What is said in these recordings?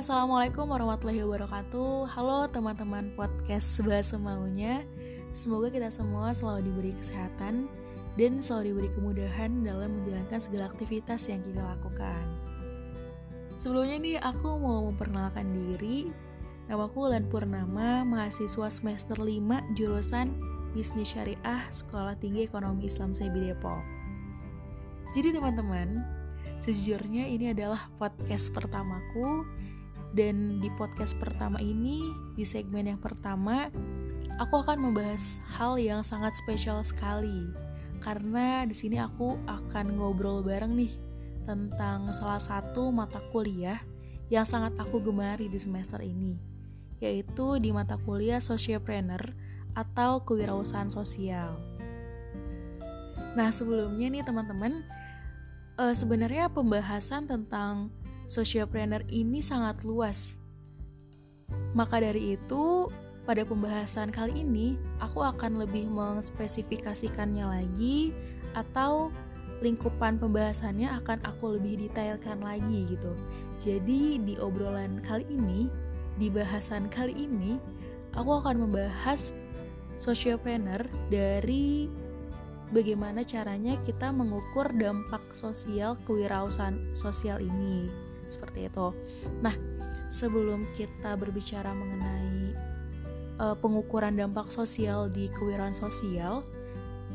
Assalamualaikum warahmatullahi wabarakatuh. Halo teman-teman podcast Sebahasa Maunya Semoga kita semua selalu diberi kesehatan Dan selalu diberi kemudahan dalam menjalankan segala aktivitas yang kita lakukan. Sebelumnya nih aku mau memperkenalkan diri. Namaku Lan Purnama, mahasiswa semester 5 jurusan Bisnis Syariah Sekolah Tinggi Ekonomi Islam Sebi Depok. Jadi teman-teman, sejujurnya ini adalah podcast pertamaku dan di podcast pertama ini, di segmen yang pertama, aku akan membahas hal yang sangat spesial sekali. Karena di sini aku akan ngobrol bareng nih tentang salah satu mata kuliah yang sangat aku gemari di semester ini, yaitu di mata kuliah Sociopreneur atau kewirausahaan sosial. Nah, sebelumnya nih teman-teman, uh, sebenarnya pembahasan tentang sociopreneur ini sangat luas. Maka dari itu, pada pembahasan kali ini, aku akan lebih mengspesifikasikannya lagi atau lingkupan pembahasannya akan aku lebih detailkan lagi gitu. Jadi di obrolan kali ini, di bahasan kali ini, aku akan membahas sociopreneur dari bagaimana caranya kita mengukur dampak sosial kewirausahaan sosial ini seperti itu. Nah, sebelum kita berbicara mengenai uh, pengukuran dampak sosial di kewirausahaan sosial,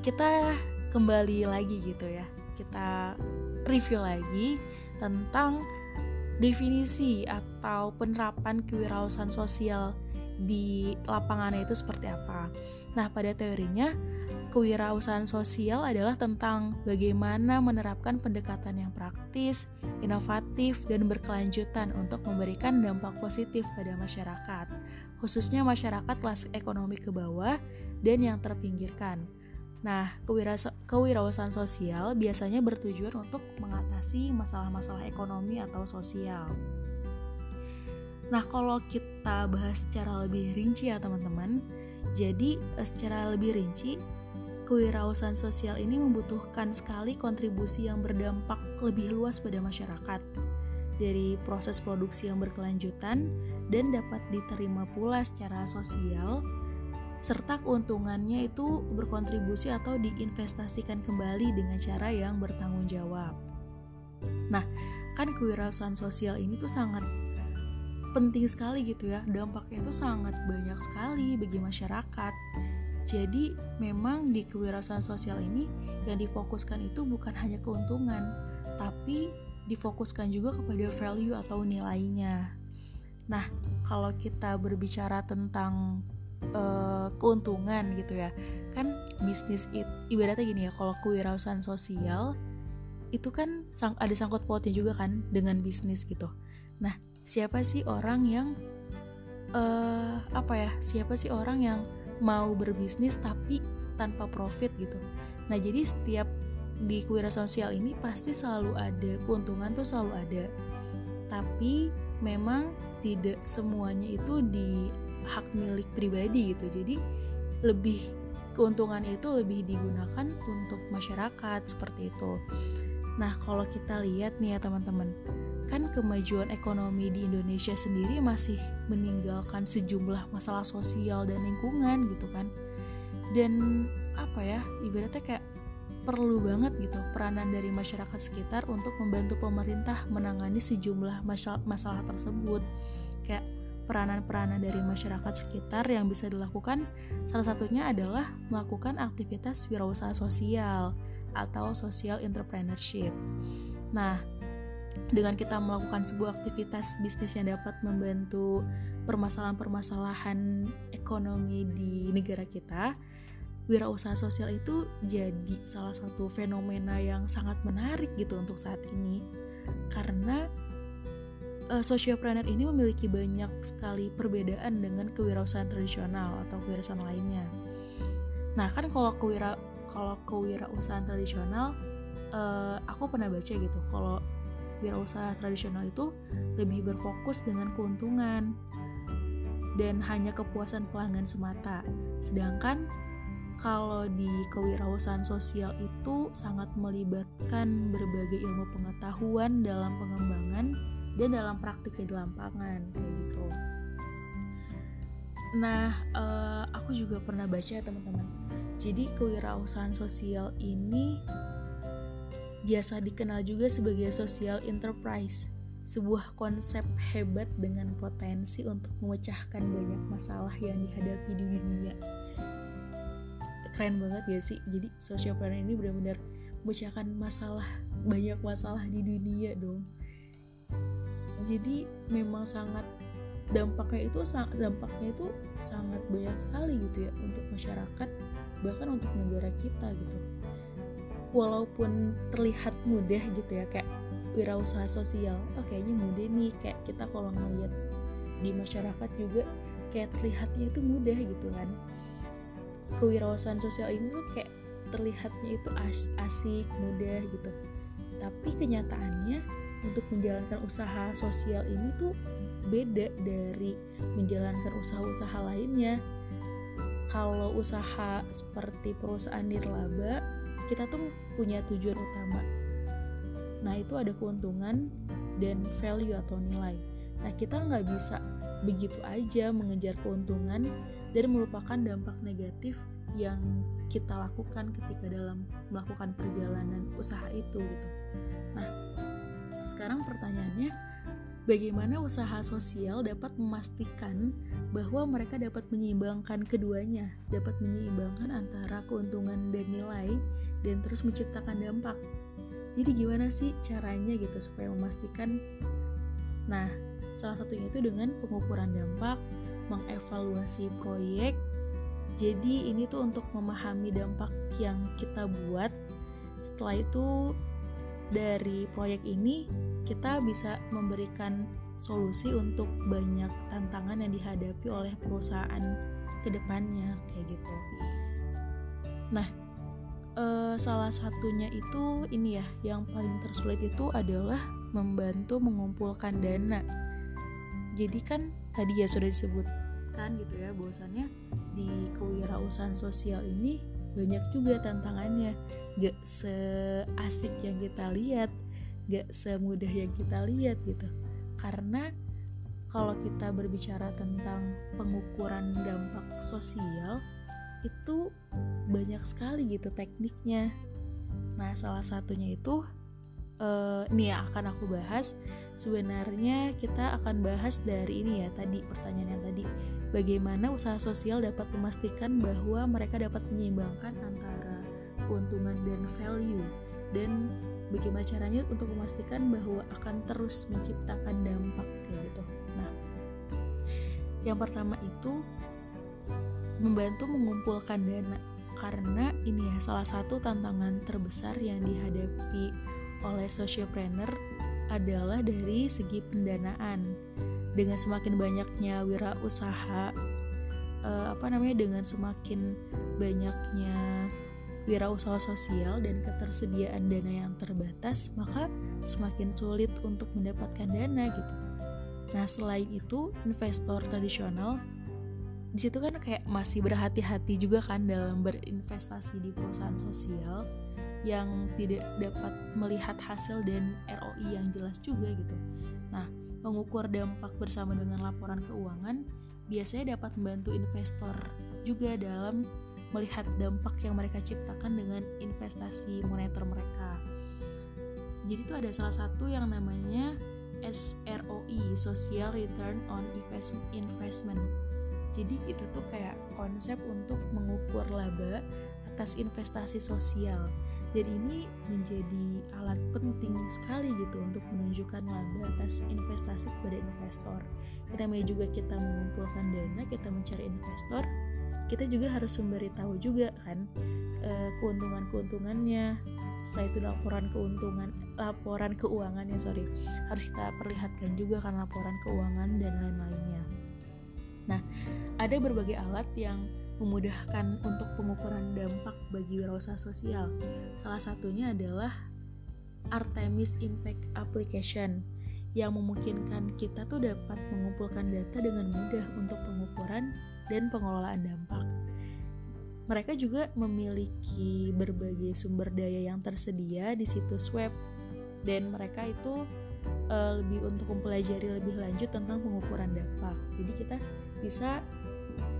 kita kembali lagi gitu ya. Kita review lagi tentang definisi atau penerapan kewirausahaan sosial di lapangannya itu seperti apa. Nah, pada teorinya kewirausahaan sosial adalah tentang bagaimana menerapkan pendekatan yang praktis, inovatif, dan berkelanjutan untuk memberikan dampak positif pada masyarakat, khususnya masyarakat kelas ekonomi ke bawah dan yang terpinggirkan. Nah, kewirausahaan sosial biasanya bertujuan untuk mengatasi masalah-masalah ekonomi atau sosial. Nah, kalau kita bahas secara lebih rinci ya teman-teman, jadi eh, secara lebih rinci, kewirausahaan sosial ini membutuhkan sekali kontribusi yang berdampak lebih luas pada masyarakat dari proses produksi yang berkelanjutan dan dapat diterima pula secara sosial serta keuntungannya itu berkontribusi atau diinvestasikan kembali dengan cara yang bertanggung jawab. Nah, kan kewirausahaan sosial ini tuh sangat penting sekali gitu ya, dampaknya itu sangat banyak sekali bagi masyarakat. Jadi memang di kewirausahaan sosial ini yang difokuskan itu bukan hanya keuntungan, tapi difokuskan juga kepada value atau nilainya. Nah, kalau kita berbicara tentang uh, keuntungan gitu ya, kan bisnis it, ibaratnya gini ya, kalau kewirausahaan sosial itu kan sang, ada sangkut pautnya juga kan dengan bisnis gitu. Nah, siapa sih orang yang uh, apa ya? Siapa sih orang yang mau berbisnis tapi tanpa profit gitu. Nah jadi setiap di kewirausahaan sosial ini pasti selalu ada keuntungan tuh selalu ada. Tapi memang tidak semuanya itu di hak milik pribadi gitu. Jadi lebih keuntungan itu lebih digunakan untuk masyarakat seperti itu. Nah, kalau kita lihat nih ya teman-teman, kan kemajuan ekonomi di Indonesia sendiri masih meninggalkan sejumlah masalah sosial dan lingkungan gitu kan dan apa ya ibaratnya kayak perlu banget gitu peranan dari masyarakat sekitar untuk membantu pemerintah menangani sejumlah masalah, masalah tersebut kayak peranan-peranan dari masyarakat sekitar yang bisa dilakukan salah satunya adalah melakukan aktivitas wirausaha sosial atau social entrepreneurship. Nah, dengan kita melakukan sebuah aktivitas bisnis yang dapat membantu permasalahan-permasalahan ekonomi di negara kita, wirausaha sosial itu jadi salah satu fenomena yang sangat menarik gitu untuk saat ini. Karena uh, sociopreneur ini memiliki banyak sekali perbedaan dengan kewirausahaan tradisional atau kewirausahaan lainnya. Nah, kan kalau kewira kalau kewirausahaan tradisional uh, aku pernah baca gitu kalau wirausaha tradisional itu lebih berfokus dengan keuntungan dan hanya kepuasan pelanggan semata. Sedangkan kalau di kewirausahaan sosial itu sangat melibatkan berbagai ilmu pengetahuan dalam pengembangan dan dalam praktiknya di lapangan kayak gitu. Nah, uh, aku juga pernah baca ya teman-teman. Jadi kewirausahaan sosial ini biasa dikenal juga sebagai social enterprise, sebuah konsep hebat dengan potensi untuk memecahkan banyak masalah yang dihadapi di dunia. Keren banget ya sih. Jadi social planner ini benar-benar memecahkan masalah banyak masalah di dunia dong. Jadi memang sangat dampaknya itu dampaknya itu sangat banyak sekali gitu ya untuk masyarakat bahkan untuk negara kita gitu walaupun terlihat mudah gitu ya kayak wirausaha sosial oh kayaknya mudah nih kayak kita kalau ngeliat di masyarakat juga kayak terlihatnya itu mudah gitu kan. Kewirausahaan sosial ini tuh kayak terlihatnya itu as asik mudah gitu. Tapi kenyataannya untuk menjalankan usaha sosial ini tuh beda dari menjalankan usaha-usaha lainnya. Kalau usaha seperti perusahaan nirlaba kita tuh punya tujuan utama nah itu ada keuntungan dan value atau nilai nah kita nggak bisa begitu aja mengejar keuntungan dan melupakan dampak negatif yang kita lakukan ketika dalam melakukan perjalanan usaha itu gitu. Nah, sekarang pertanyaannya bagaimana usaha sosial dapat memastikan bahwa mereka dapat menyeimbangkan keduanya, dapat menyeimbangkan antara keuntungan dan nilai dan terus menciptakan dampak. Jadi gimana sih caranya gitu supaya memastikan Nah, salah satunya itu dengan pengukuran dampak, mengevaluasi proyek. Jadi ini tuh untuk memahami dampak yang kita buat. Setelah itu dari proyek ini kita bisa memberikan solusi untuk banyak tantangan yang dihadapi oleh perusahaan ke depannya kayak gitu. Nah, eh, salah satunya itu ini ya, yang paling tersulit itu adalah membantu mengumpulkan dana. Jadi kan tadi ya sudah disebutkan gitu ya, bahwasannya di kewirausahaan sosial ini banyak juga tantangannya gak seasik yang kita lihat gak semudah yang kita lihat gitu karena kalau kita berbicara tentang pengukuran dampak sosial itu banyak sekali gitu tekniknya. Nah salah satunya itu uh, ini ya akan aku bahas sebenarnya kita akan bahas dari ini ya tadi pertanyaan yang tadi. Bagaimana usaha sosial dapat memastikan bahwa mereka dapat menyeimbangkan antara keuntungan dan value? Dan bagaimana caranya untuk memastikan bahwa akan terus menciptakan dampak kayak gitu. Nah, yang pertama itu membantu mengumpulkan dana karena ini ya salah satu tantangan terbesar yang dihadapi oleh sociopreneur adalah dari segi pendanaan dengan semakin banyaknya wirausaha uh, apa namanya dengan semakin banyaknya wirausaha sosial dan ketersediaan dana yang terbatas maka semakin sulit untuk mendapatkan dana gitu. Nah selain itu investor tradisional di situ kan kayak masih berhati-hati juga kan dalam berinvestasi di perusahaan sosial yang tidak dapat melihat hasil dan ROI yang jelas juga gitu. Nah, mengukur dampak bersama dengan laporan keuangan biasanya dapat membantu investor juga dalam melihat dampak yang mereka ciptakan dengan investasi moneter mereka. Jadi itu ada salah satu yang namanya SROI, Social Return on Investment. Jadi itu tuh kayak konsep untuk mengukur laba atas investasi sosial. Dan ini menjadi alat penting sekali gitu untuk menunjukkan laba atas investasi kepada investor. Kita mau juga kita mengumpulkan dana kita mencari investor kita juga harus memberitahu juga kan eh, keuntungan-keuntungannya. Setelah itu laporan keuntungan laporan keuangannya sorry harus kita perlihatkan juga kan laporan keuangan dan lain-lainnya nah ada berbagai alat yang memudahkan untuk pengukuran dampak bagi wirausaha sosial. Salah satunya adalah Artemis Impact Application yang memungkinkan kita tuh dapat mengumpulkan data dengan mudah untuk pengukuran dan pengelolaan dampak. Mereka juga memiliki berbagai sumber daya yang tersedia di situs web dan mereka itu uh, lebih untuk mempelajari lebih lanjut tentang pengukuran dampak. Jadi kita bisa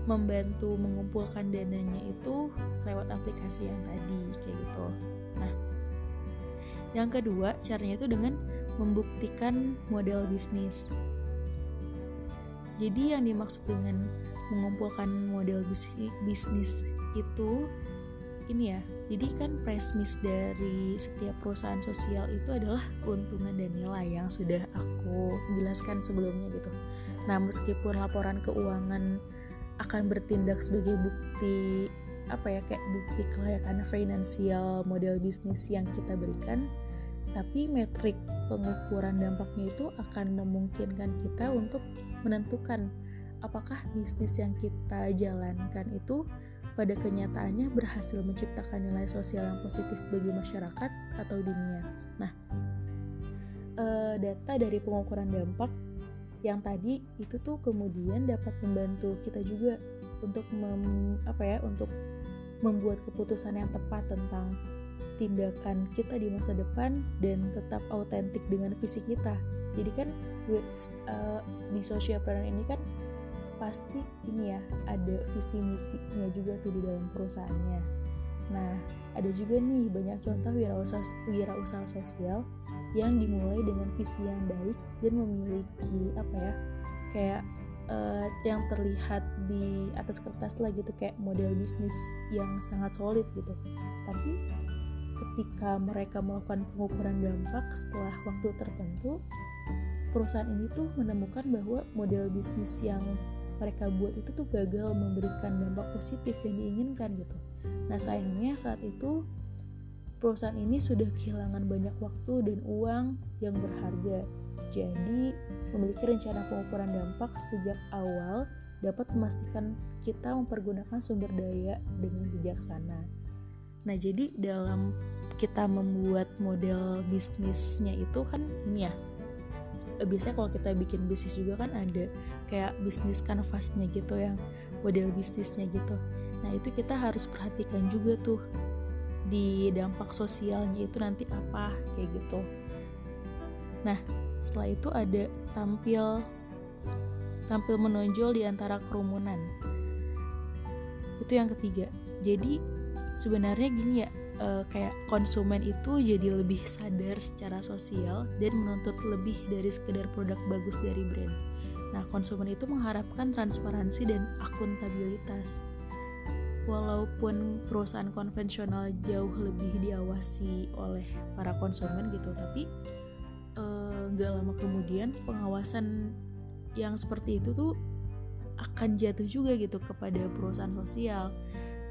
membantu mengumpulkan dananya itu lewat aplikasi yang tadi kayak gitu. Nah, yang kedua caranya itu dengan membuktikan model bisnis. Jadi yang dimaksud dengan mengumpulkan model bisnis itu ini ya jadi kan premis dari setiap perusahaan sosial itu adalah keuntungan dan nilai yang sudah aku jelaskan sebelumnya gitu nah meskipun laporan keuangan akan bertindak sebagai bukti apa ya kayak bukti kelayakan finansial model bisnis yang kita berikan tapi metrik pengukuran dampaknya itu akan memungkinkan kita untuk menentukan apakah bisnis yang kita jalankan itu pada kenyataannya berhasil menciptakan nilai sosial yang positif bagi masyarakat atau dunia. Nah, eh, data dari pengukuran dampak yang tadi itu tuh kemudian dapat membantu kita juga untuk mem, apa ya untuk membuat keputusan yang tepat tentang tindakan kita di masa depan dan tetap autentik dengan visi kita. Jadi kan uh, di social planner ini kan pasti ini ya ada visi misinya juga tuh di dalam perusahaannya. Nah, ada juga nih banyak contoh wirausaha wirausaha sosial yang dimulai dengan visi yang baik dan memiliki apa ya kayak uh, yang terlihat di atas kertas lah gitu kayak model bisnis yang sangat solid gitu. Tapi ketika mereka melakukan pengukuran dampak setelah waktu tertentu, perusahaan ini tuh menemukan bahwa model bisnis yang mereka buat itu tuh gagal memberikan dampak positif yang diinginkan gitu. Nah sayangnya saat itu perusahaan ini sudah kehilangan banyak waktu dan uang yang berharga. Jadi memiliki rencana pengukuran dampak sejak awal dapat memastikan kita mempergunakan sumber daya dengan bijaksana. Nah jadi dalam kita membuat model bisnisnya itu kan ini ya biasanya kalau kita bikin bisnis juga kan ada kayak bisnis canvasnya gitu yang model bisnisnya gitu nah itu kita harus perhatikan juga tuh di dampak sosialnya itu nanti apa kayak gitu nah setelah itu ada tampil tampil menonjol di antara kerumunan itu yang ketiga jadi sebenarnya gini ya uh, kayak konsumen itu jadi lebih sadar secara sosial dan menuntut lebih dari sekedar produk bagus dari brand. Nah, konsumen itu mengharapkan transparansi dan akuntabilitas. Walaupun perusahaan konvensional jauh lebih diawasi oleh para konsumen gitu, tapi eh, nggak uh, lama kemudian pengawasan yang seperti itu tuh akan jatuh juga gitu kepada perusahaan sosial.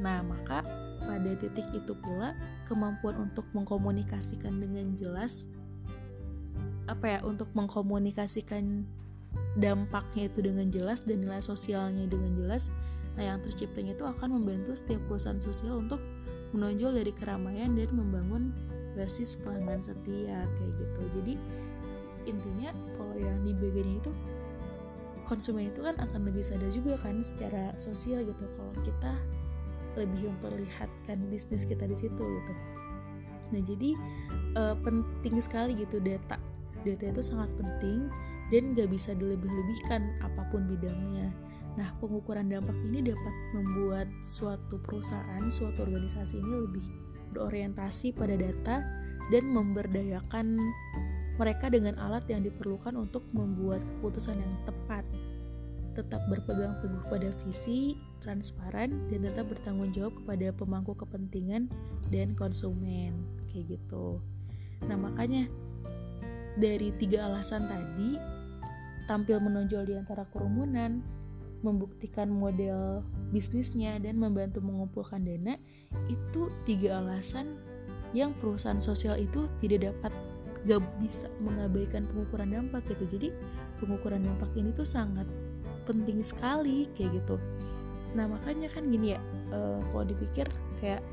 Nah, maka pada titik itu pula, kemampuan untuk mengkomunikasikan dengan jelas apa ya, untuk mengkomunikasikan dampaknya itu dengan jelas dan nilai sosialnya dengan jelas. Nah, yang terciptanya itu akan membantu setiap perusahaan sosial untuk menonjol dari keramaian dan membangun basis pelanggan setia kayak gitu. Jadi intinya kalau yang di bagian itu konsumen itu kan akan lebih sadar juga kan secara sosial gitu kalau kita lebih memperlihatkan bisnis kita di situ gitu. Nah jadi uh, penting sekali gitu data. Data itu sangat penting dan gak bisa dilebih-lebihkan apa pun bidangnya nah pengukuran dampak ini dapat membuat suatu perusahaan suatu organisasi ini lebih berorientasi pada data dan memberdayakan mereka dengan alat yang diperlukan untuk membuat keputusan yang tepat tetap berpegang teguh pada visi, transparan, dan tetap bertanggung jawab kepada pemangku kepentingan dan konsumen. Kayak gitu. Nah, makanya dari tiga alasan tadi, tampil menonjol di antara kerumunan, membuktikan model bisnisnya, dan membantu mengumpulkan dana, itu tiga alasan yang perusahaan sosial itu tidak dapat gak bisa mengabaikan pengukuran dampak gitu. Jadi pengukuran dampak ini tuh sangat penting sekali kayak gitu nah makanya kan gini ya uh, kalau dipikir kayak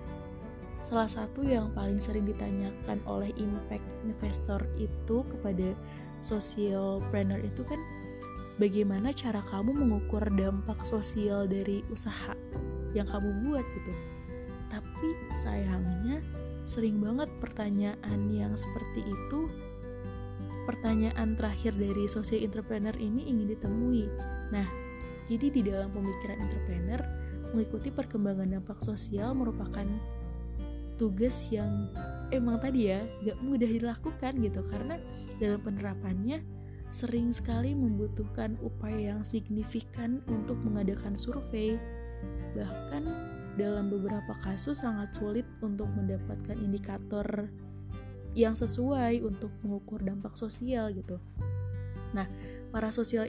salah satu yang paling sering ditanyakan oleh impact investor itu kepada social planner itu kan bagaimana cara kamu mengukur dampak sosial dari usaha yang kamu buat gitu tapi sayangnya sering banget pertanyaan yang seperti itu pertanyaan terakhir dari social entrepreneur ini ingin ditemui. Nah, jadi di dalam pemikiran entrepreneur, mengikuti perkembangan dampak sosial merupakan tugas yang emang tadi ya gak mudah dilakukan gitu karena dalam penerapannya sering sekali membutuhkan upaya yang signifikan untuk mengadakan survei bahkan dalam beberapa kasus sangat sulit untuk mendapatkan indikator yang sesuai untuk mengukur dampak sosial gitu. Nah, para sosial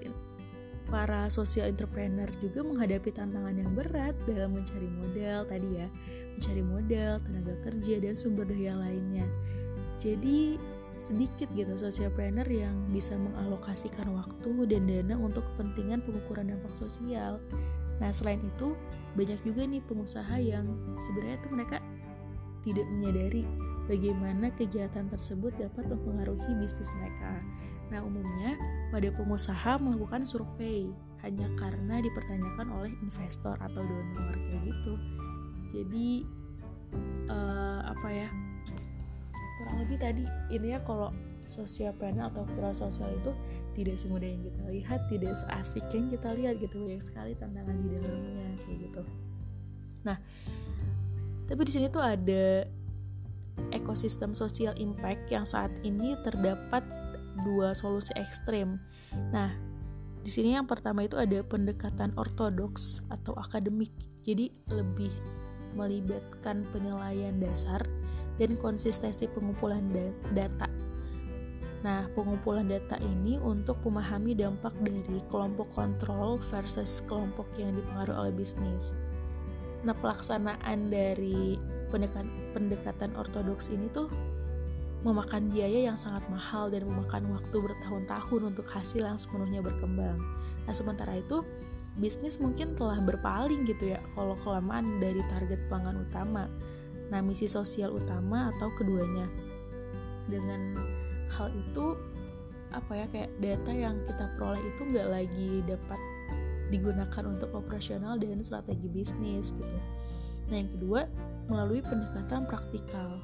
para sosial entrepreneur juga menghadapi tantangan yang berat dalam mencari modal tadi ya, mencari modal, tenaga kerja dan sumber daya lainnya. Jadi sedikit gitu sosialpreneur yang bisa mengalokasikan waktu dan dana untuk kepentingan pengukuran dampak sosial. Nah, selain itu, banyak juga nih pengusaha yang sebenarnya tuh mereka tidak menyadari bagaimana kegiatan tersebut dapat mempengaruhi bisnis mereka. Nah, umumnya pada pengusaha melakukan survei hanya karena dipertanyakan oleh investor atau donor kayak gitu. Jadi uh, apa ya? Kurang lebih tadi ini ya kalau sosial planner atau viral sosial itu tidak semudah yang kita lihat, tidak seasik yang kita lihat gitu banyak sekali tantangan di dalamnya kayak gitu. Nah, tapi di sini tuh ada ekosistem sosial impact yang saat ini terdapat dua solusi ekstrim. Nah, di sini yang pertama itu ada pendekatan ortodoks atau akademik. Jadi lebih melibatkan penilaian dasar dan konsistensi pengumpulan data. Nah, pengumpulan data ini untuk memahami dampak dari kelompok kontrol versus kelompok yang dipengaruhi oleh bisnis. Nah, pelaksanaan dari pendekatan, pendekatan ortodoks ini tuh memakan biaya yang sangat mahal dan memakan waktu bertahun-tahun untuk hasil yang sepenuhnya berkembang. Nah, sementara itu bisnis mungkin telah berpaling gitu ya kalau kelamaan dari target pelanggan utama. Nah, misi sosial utama atau keduanya. Dengan hal itu apa ya kayak data yang kita peroleh itu nggak lagi dapat digunakan untuk operasional dan strategi bisnis gitu. Nah yang kedua melalui pendekatan praktikal.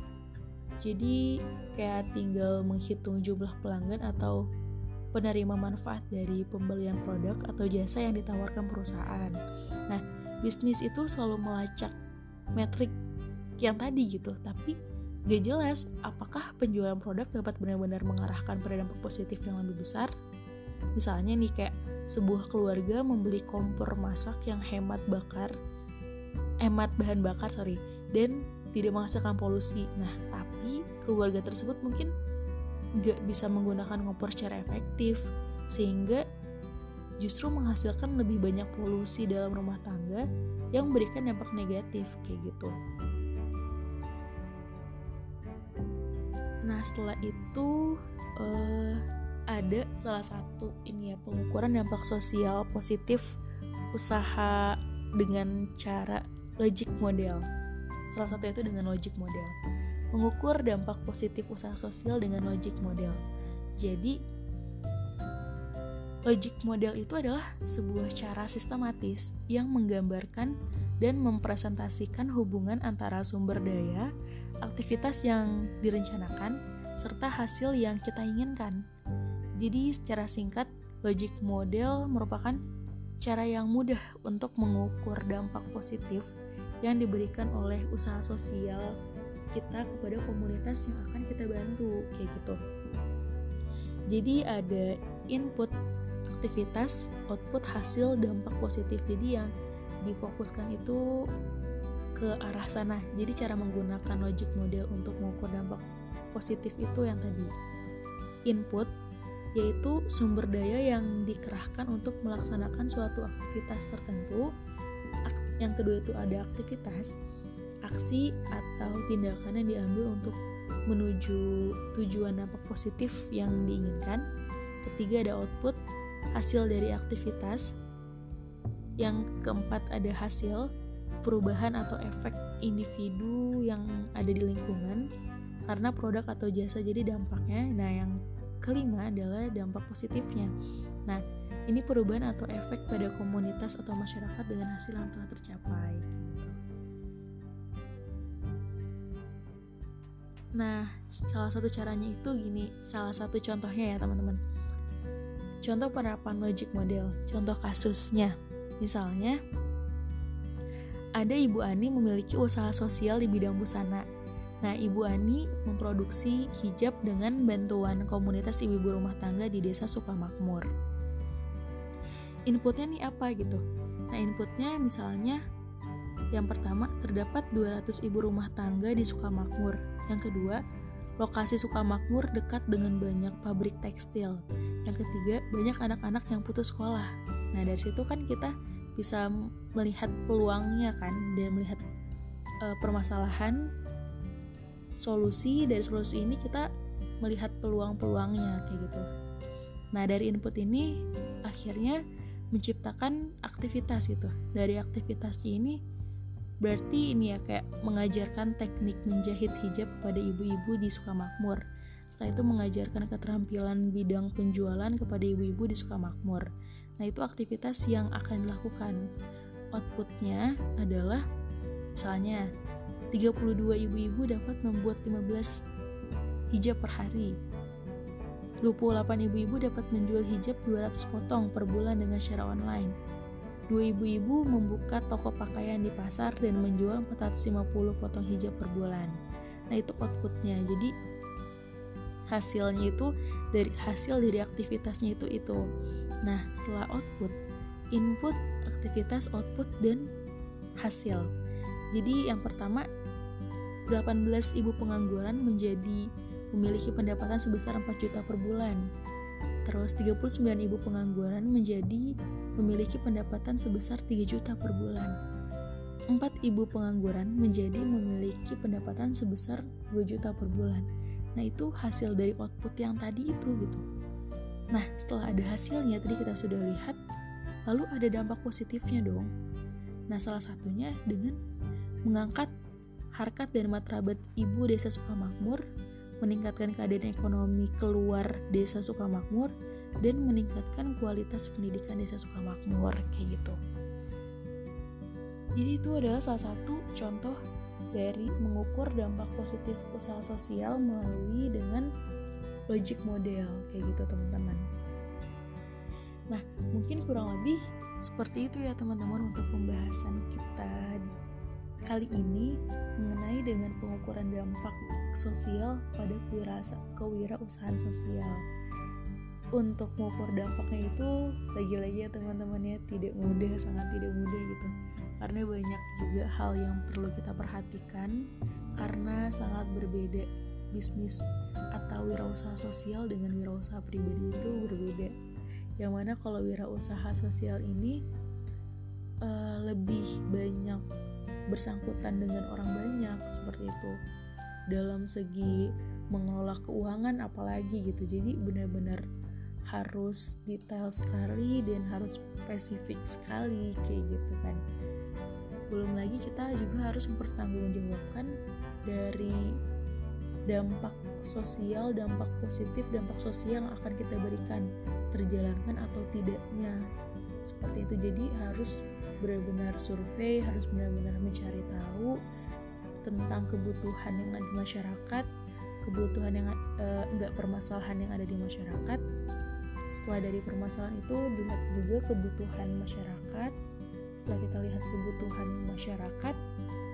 Jadi kayak tinggal menghitung jumlah pelanggan atau penerima manfaat dari pembelian produk atau jasa yang ditawarkan perusahaan. Nah, bisnis itu selalu melacak metrik yang tadi gitu, tapi gak jelas apakah penjualan produk dapat benar-benar mengarahkan pada dampak positif yang lebih besar. Misalnya nih kayak sebuah keluarga membeli kompor masak yang hemat bakar hemat bahan bakar sorry dan tidak menghasilkan polusi. Nah tapi keluarga tersebut mungkin nggak bisa menggunakan kompor secara efektif sehingga justru menghasilkan lebih banyak polusi dalam rumah tangga yang memberikan dampak negatif kayak gitu nah setelah itu uh, ada salah satu ini ya pengukuran dampak sosial positif usaha dengan cara logic model. Salah satu itu dengan logic model. Mengukur dampak positif usaha sosial dengan logic model. Jadi logic model itu adalah sebuah cara sistematis yang menggambarkan dan mempresentasikan hubungan antara sumber daya, aktivitas yang direncanakan, serta hasil yang kita inginkan. Jadi secara singkat, logic model merupakan cara yang mudah untuk mengukur dampak positif yang diberikan oleh usaha sosial kita kepada komunitas yang akan kita bantu kayak gitu. Jadi ada input aktivitas, output hasil dampak positif. Jadi yang difokuskan itu ke arah sana. Jadi cara menggunakan logic model untuk mengukur dampak positif itu yang tadi input yaitu sumber daya yang dikerahkan untuk melaksanakan suatu aktivitas tertentu. Yang kedua itu ada aktivitas, aksi atau tindakan yang diambil untuk menuju tujuan dampak positif yang diinginkan. Ketiga ada output, hasil dari aktivitas. Yang keempat ada hasil, perubahan atau efek individu yang ada di lingkungan karena produk atau jasa jadi dampaknya. Nah, yang kelima adalah dampak positifnya. Nah, ini perubahan atau efek pada komunitas atau masyarakat dengan hasil yang telah tercapai. Gitu. Nah, salah satu caranya itu gini, salah satu contohnya ya teman-teman. Contoh penerapan logic model, contoh kasusnya. Misalnya, ada Ibu Ani memiliki usaha sosial di bidang busana. Nah, Ibu Ani memproduksi hijab dengan bantuan komunitas ibu-ibu rumah tangga di desa Sukamakmur. Inputnya nih apa gitu? Nah, inputnya misalnya yang pertama, terdapat 200 ibu rumah tangga di Sukamakmur. Yang kedua, lokasi Sukamakmur dekat dengan banyak pabrik tekstil. Yang ketiga, banyak anak-anak yang putus sekolah. Nah, dari situ kan kita bisa melihat peluangnya kan dan melihat uh, permasalahan solusi dari solusi ini kita melihat peluang-peluangnya kayak gitu. Nah, dari input ini akhirnya menciptakan aktivitas itu. Dari aktivitas ini Berarti ini ya kayak mengajarkan teknik menjahit hijab pada ibu-ibu di Sukamakmur. Setelah itu mengajarkan keterampilan bidang penjualan kepada ibu-ibu di Sukamakmur. Nah, itu aktivitas yang akan dilakukan. Outputnya adalah misalnya 32 ibu-ibu dapat membuat 15 hijab per hari. 28 ibu-ibu dapat menjual hijab 200 potong per bulan dengan secara online Dua ibu-ibu membuka toko pakaian di pasar dan menjual 450 potong hijab per bulan. Nah, itu outputnya. Jadi hasilnya itu dari hasil dari aktivitasnya itu itu. Nah, setelah output, input, aktivitas, output dan hasil. Jadi yang pertama 18 ibu pengangguran menjadi memiliki pendapatan sebesar 4 juta per bulan. Terus 39 ibu pengangguran menjadi memiliki pendapatan sebesar 3 juta per bulan. Empat ibu pengangguran menjadi memiliki pendapatan sebesar 2 juta per bulan. Nah, itu hasil dari output yang tadi itu gitu. Nah, setelah ada hasilnya tadi kita sudah lihat, lalu ada dampak positifnya dong. Nah, salah satunya dengan mengangkat harkat dan martabat ibu desa Sukamakmur, meningkatkan keadaan ekonomi keluar desa Sukamakmur, dan meningkatkan kualitas pendidikan desa Sukamakmur kayak gitu. Jadi itu adalah salah satu contoh dari mengukur dampak positif usaha sosial melalui dengan logic model kayak gitu teman-teman. Nah, mungkin kurang lebih seperti itu ya teman-teman untuk pembahasan kita kali ini mengenai dengan pengukuran dampak sosial pada kewirausahaan sosial. Untuk mengukur dampaknya itu lagi-lagi ya teman-teman ya tidak mudah sangat tidak mudah gitu. Karena banyak juga hal yang perlu kita perhatikan karena sangat berbeda bisnis atau wirausaha sosial dengan wirausaha pribadi itu berbeda. Yang mana kalau wirausaha sosial ini uh, lebih banyak bersangkutan dengan orang banyak seperti itu. Dalam segi mengelola keuangan apalagi gitu. Jadi benar-benar harus detail sekali dan harus spesifik sekali kayak gitu kan. Belum lagi kita juga harus mempertanggungjawabkan dari dampak sosial, dampak positif, dampak sosial yang akan kita berikan terjalankan atau tidaknya. Seperti itu. Jadi harus benar-benar survei harus benar-benar mencari tahu tentang kebutuhan yang ada di masyarakat kebutuhan yang uh, enggak permasalahan yang ada di masyarakat. Setelah dari permasalahan itu dilihat juga kebutuhan masyarakat. Setelah kita lihat kebutuhan masyarakat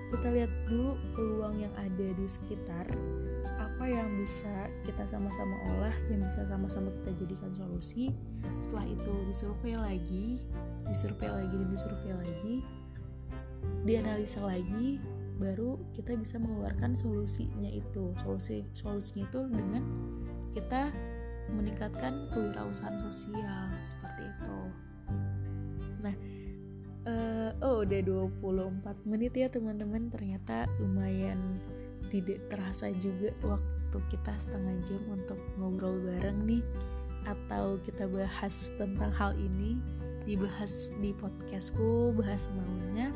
kita lihat dulu peluang yang ada di sekitar apa yang bisa kita sama-sama olah yang bisa sama-sama kita jadikan solusi setelah itu disurvei lagi disurvei lagi dan disurvei lagi dianalisa lagi baru kita bisa mengeluarkan solusinya itu solusi solusinya itu dengan kita meningkatkan kewirausahaan sosial seperti itu. Nah, uh, oh udah 24 menit ya teman-teman. Ternyata lumayan tidak terasa juga waktu kita setengah jam untuk ngobrol bareng nih atau kita bahas tentang hal ini dibahas di podcastku bahas maunya.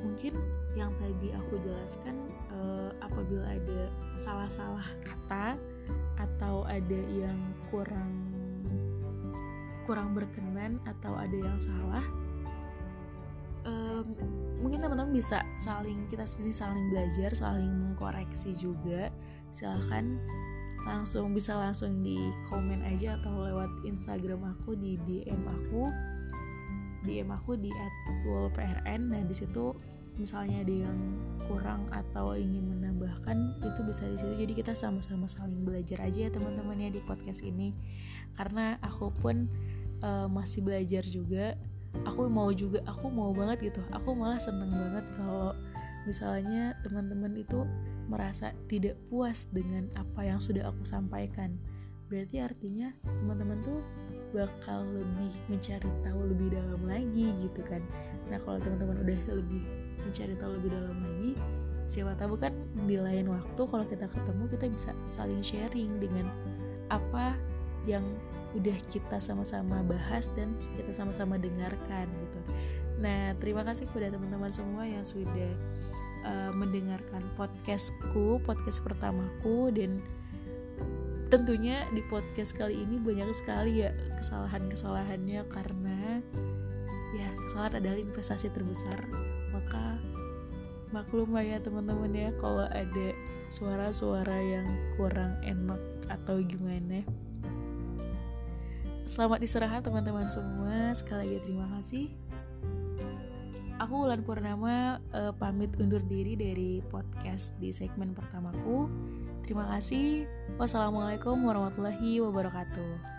Mungkin yang tadi aku jelaskan uh, apabila ada salah-salah kata atau ada yang kurang kurang berkenan atau ada yang salah um, mungkin teman-teman bisa saling kita sendiri saling belajar saling mengkoreksi juga. Silahkan langsung bisa langsung di komen aja atau lewat Instagram aku di DM aku. DM aku di @wulprn nah di situ misalnya ada yang kurang atau ingin menambahkan itu bisa di situ. Jadi kita sama-sama saling belajar aja ya teman-teman ya di podcast ini. Karena aku pun uh, masih belajar juga aku mau juga aku mau banget gitu. Aku malah seneng banget kalau misalnya teman-teman itu merasa tidak puas dengan apa yang sudah aku sampaikan. Berarti artinya teman-teman tuh bakal lebih mencari tahu lebih dalam lagi gitu kan. Nah kalau teman-teman udah lebih mencari tahu lebih dalam lagi siapa tahu kan di lain waktu kalau kita ketemu kita bisa saling sharing dengan apa yang udah kita sama-sama bahas dan kita sama-sama dengarkan gitu. Nah, terima kasih kepada teman-teman semua yang sudah uh, mendengarkan podcastku, podcast pertamaku dan tentunya di podcast kali ini banyak sekali ya kesalahan-kesalahannya karena ya kesalahan adalah investasi terbesar maka maklum lah ya teman-teman ya kalau ada suara-suara yang kurang enak atau gimana selamat istirahat teman-teman semua. Sekali lagi terima kasih. Aku Wulan Purnama uh, pamit undur diri dari podcast di segmen pertamaku. Terima kasih. Wassalamualaikum warahmatullahi wabarakatuh